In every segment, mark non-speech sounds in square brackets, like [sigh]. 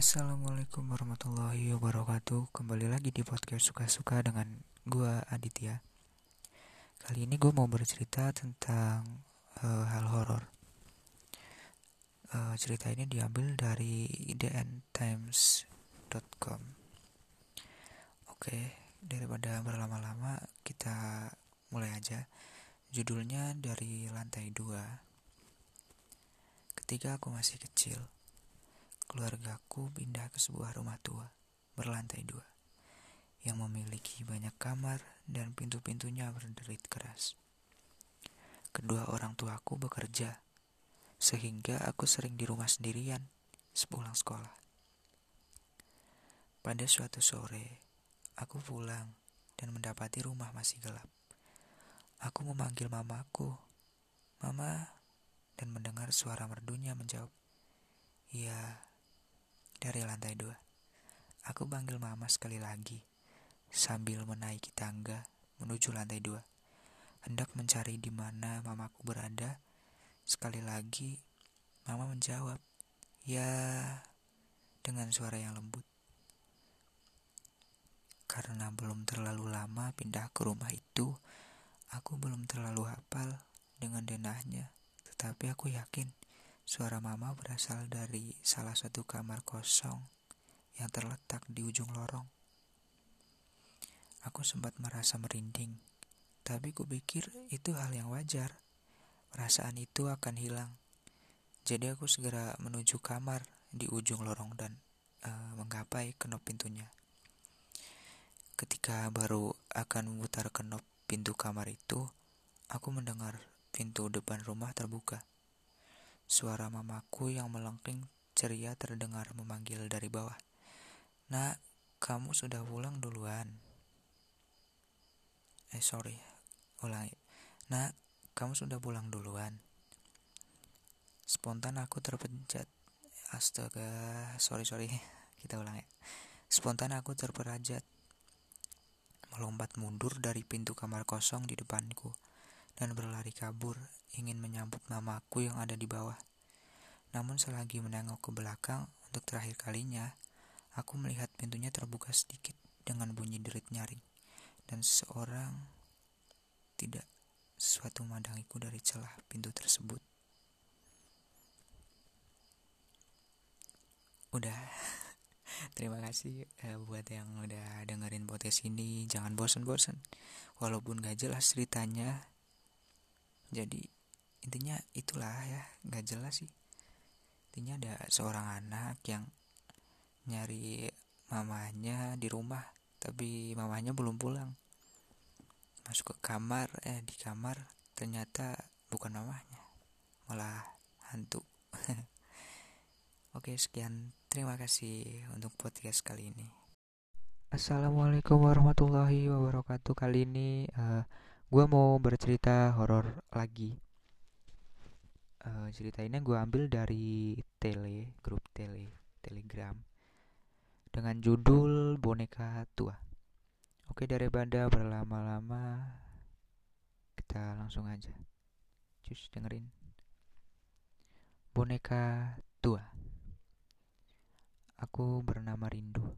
Assalamualaikum warahmatullahi wabarakatuh. Kembali lagi di podcast Suka-Suka dengan gue Aditya. Kali ini gue mau bercerita tentang uh, hal horor. Uh, Cerita ini diambil dari dntimes.com Oke, daripada berlama-lama kita mulai aja. Judulnya dari lantai 2 Ketika aku masih kecil keluargaku pindah ke sebuah rumah tua berlantai dua yang memiliki banyak kamar dan pintu-pintunya berderit keras. Kedua orang tuaku bekerja, sehingga aku sering di rumah sendirian sepulang sekolah. Pada suatu sore, aku pulang dan mendapati rumah masih gelap. Aku memanggil mamaku, "Mama," dan mendengar suara merdunya menjawab, "Iya, dari lantai dua. Aku panggil mama sekali lagi sambil menaiki tangga menuju lantai dua. Hendak mencari di mana mamaku berada. Sekali lagi, mama menjawab, "Ya," dengan suara yang lembut. Karena belum terlalu lama pindah ke rumah itu, aku belum terlalu hafal dengan denahnya, tetapi aku yakin Suara mama berasal dari salah satu kamar kosong yang terletak di ujung lorong. Aku sempat merasa merinding, tapi kupikir itu hal yang wajar. Perasaan itu akan hilang. Jadi aku segera menuju kamar di ujung lorong dan uh, menggapai kenop pintunya. Ketika baru akan memutar kenop pintu kamar itu, aku mendengar pintu depan rumah terbuka. Suara mamaku yang melengking ceria terdengar memanggil dari bawah. Nak, kamu sudah pulang duluan. Eh, sorry, ulangi. Nak, kamu sudah pulang duluan. Spontan aku terpencet. Astaga, sorry, sorry. [laughs] Kita ulang ya. Spontan aku terperajat. Melompat mundur dari pintu kamar kosong di depanku dan berlari kabur ingin menyambut mamaku yang ada di bawah. Namun selagi menengok ke belakang untuk terakhir kalinya, aku melihat pintunya terbuka sedikit dengan bunyi derit nyaring dan seorang tidak sesuatu memandangiku dari celah pintu tersebut. Udah. [laughs] Terima kasih uh, buat yang udah dengerin podcast ini. Jangan bosan-bosan. Walaupun gak jelas ceritanya, jadi intinya itulah ya nggak jelas sih. Intinya ada seorang anak yang nyari mamanya di rumah tapi mamanya belum pulang. Masuk ke kamar eh di kamar ternyata bukan mamanya malah hantu. [laughs] Oke sekian. Terima kasih untuk podcast kali ini. Assalamualaikum warahmatullahi wabarakatuh. Kali ini uh, gue mau bercerita horor lagi. Uh, cerita ini gue ambil dari tele grup tele telegram dengan judul boneka tua. Oke daripada berlama-lama kita langsung aja. Cus dengerin. Boneka tua. Aku bernama Rindu.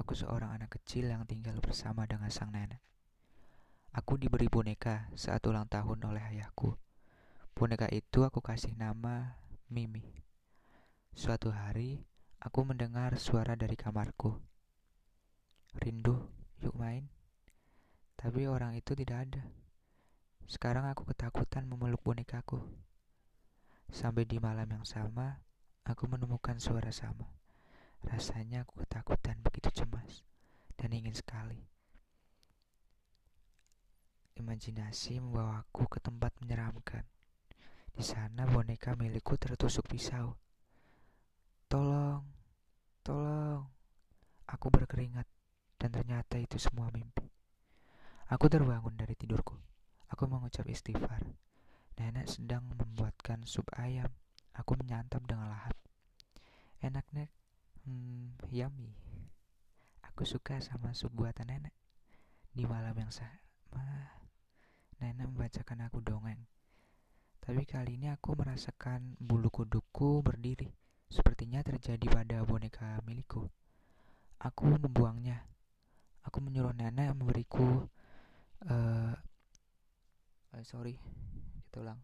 Aku seorang anak kecil yang tinggal bersama dengan sang nenek Aku diberi boneka saat ulang tahun oleh ayahku. Boneka itu aku kasih nama Mimi. Suatu hari, aku mendengar suara dari kamarku. Rindu, yuk main. Tapi orang itu tidak ada. Sekarang aku ketakutan memeluk bonekaku. Sampai di malam yang sama, aku menemukan suara sama. Rasanya aku ketakutan begitu cemas dan ingin sekali Imajinasi membawaku ke tempat menyeramkan. Di sana boneka milikku tertusuk pisau. Tolong, tolong. Aku berkeringat dan ternyata itu semua mimpi. Aku terbangun dari tidurku. Aku mengucap istighfar. Nenek sedang membuatkan sup ayam. Aku menyantap dengan lahap. Enak, Nek. Hmm, yummy. Aku suka sama sup buatan nenek. Di malam yang sama, nenek membacakan aku dongeng. Tapi kali ini aku merasakan bulu kudukku berdiri Sepertinya terjadi pada boneka milikku. Aku membuangnya. Aku menyuruh nenek memberiku uh, uh, sorry, kita ulang.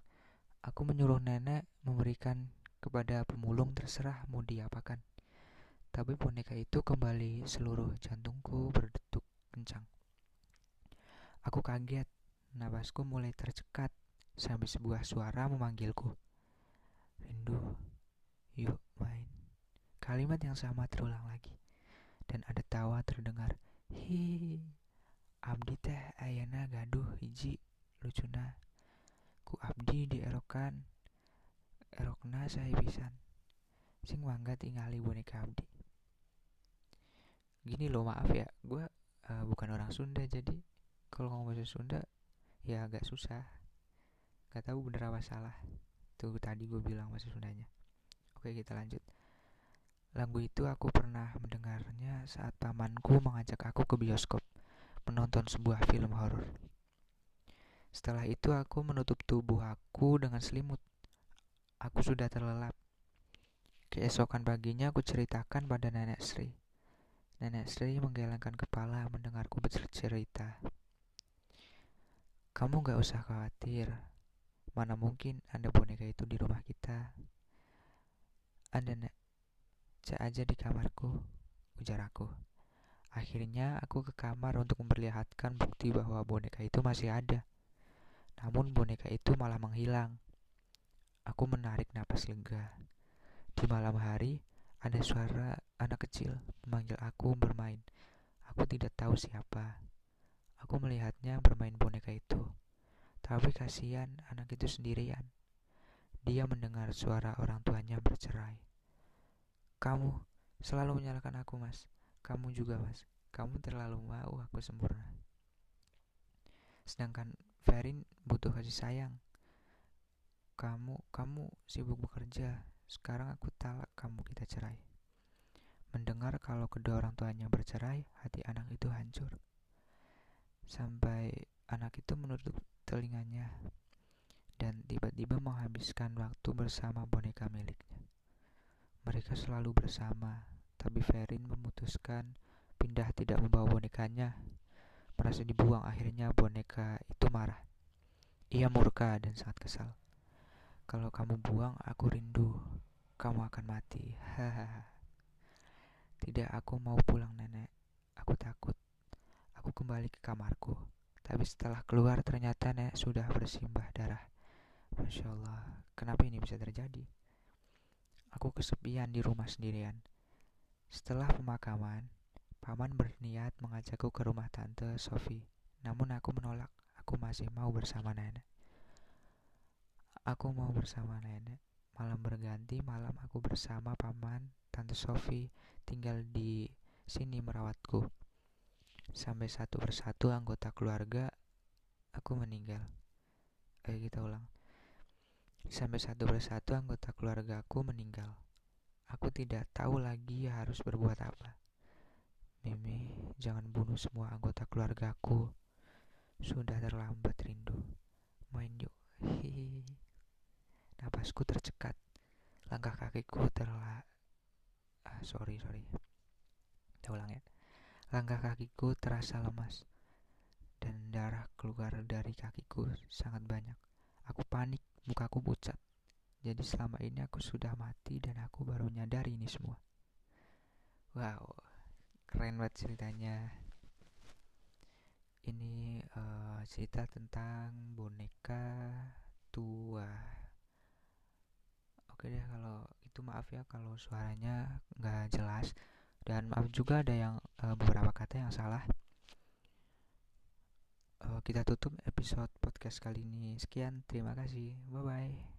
Aku menyuruh nenek memberikan kepada pemulung terserah mau diapakan. Tapi boneka itu kembali seluruh jantungku berdetuk kencang. Aku kaget, napasku mulai tercekat sampai sebuah suara memanggilku. Rindu, yuk main. Kalimat yang sama terulang lagi. Dan ada tawa terdengar. Hi, abdi teh ayana gaduh hiji lucuna. Ku abdi di erokan. Erokna saya pisan. Sing mangga tinggali boneka abdi. Gini loh maaf ya, gue uh, bukan orang Sunda jadi kalau ngomong bahasa Sunda ya agak susah. Gak tahu bener apa salah. Tuh tadi gue bilang bahasa Sundanya. Oke kita lanjut. Lagu itu aku pernah mendengarnya saat pamanku mengajak aku ke bioskop menonton sebuah film horor. Setelah itu aku menutup tubuh aku dengan selimut. Aku sudah terlelap. Keesokan paginya aku ceritakan pada nenek Sri. Nenek Sri menggelengkan kepala mendengarku bercerita. Kamu gak usah khawatir. Mana mungkin ada boneka itu di rumah kita. Nek, Cek aja di kamarku, ujar aku. Akhirnya aku ke kamar untuk memperlihatkan bukti bahwa boneka itu masih ada. Namun boneka itu malah menghilang. Aku menarik napas lega. Di malam hari, ada suara anak kecil memanggil aku bermain. Aku tidak tahu siapa. Aku melihatnya bermain boneka itu. Tapi kasihan anak itu sendirian. Dia mendengar suara orang tuanya bercerai. Kamu selalu menyalahkan aku, Mas. Kamu juga, Mas. Kamu terlalu mau aku sempurna. Sedangkan Ferin butuh kasih sayang. Kamu, kamu sibuk bekerja. Sekarang aku talak kamu kita cerai. Mendengar kalau kedua orang tuanya bercerai, hati anak itu hancur. Sampai anak itu menutup telinganya dan tiba-tiba menghabiskan waktu bersama boneka miliknya. Mereka selalu bersama, tapi Ferin memutuskan pindah tidak membawa bonekanya. Merasa dibuang akhirnya boneka itu marah. Ia murka dan sangat kesal. Kalau kamu buang, aku rindu. Kamu akan mati. [laughs] Tidak, aku mau pulang nenek. Aku takut. Aku kembali ke kamarku. Tapi setelah keluar ternyata nenek sudah bersimbah darah. Masya Allah, kenapa ini bisa terjadi? Aku kesepian di rumah sendirian. Setelah pemakaman, paman berniat mengajakku ke rumah tante Sophie. Namun aku menolak. Aku masih mau bersama nenek. Aku mau bersama nenek. Malam berganti, malam aku bersama paman, tante Sophie tinggal di sini merawatku. Sampai satu persatu anggota keluarga aku meninggal. Ayo kita ulang. Sampai satu persatu anggota keluargaku meninggal. Aku tidak tahu lagi harus berbuat apa. Mimi, jangan bunuh semua anggota keluargaku. Sudah terlambat rindu. Main yuk. Hihi. Napasku tercekat. Langkah kakiku terla... Ah, sorry, sorry. Kita ulang ya. Langkah kakiku terasa lemas. Dan darah keluar dari kakiku sangat banyak. Aku panik mukaku pucat. Jadi selama ini aku sudah mati dan aku baru nyadari ini semua. Wow, keren banget ceritanya. Ini uh, cerita tentang boneka tua. Oke deh kalau itu maaf ya kalau suaranya nggak jelas dan maaf juga ada yang uh, beberapa kata yang salah uh, kita tutup episode podcast kali ini. Sekian, terima kasih. Bye bye.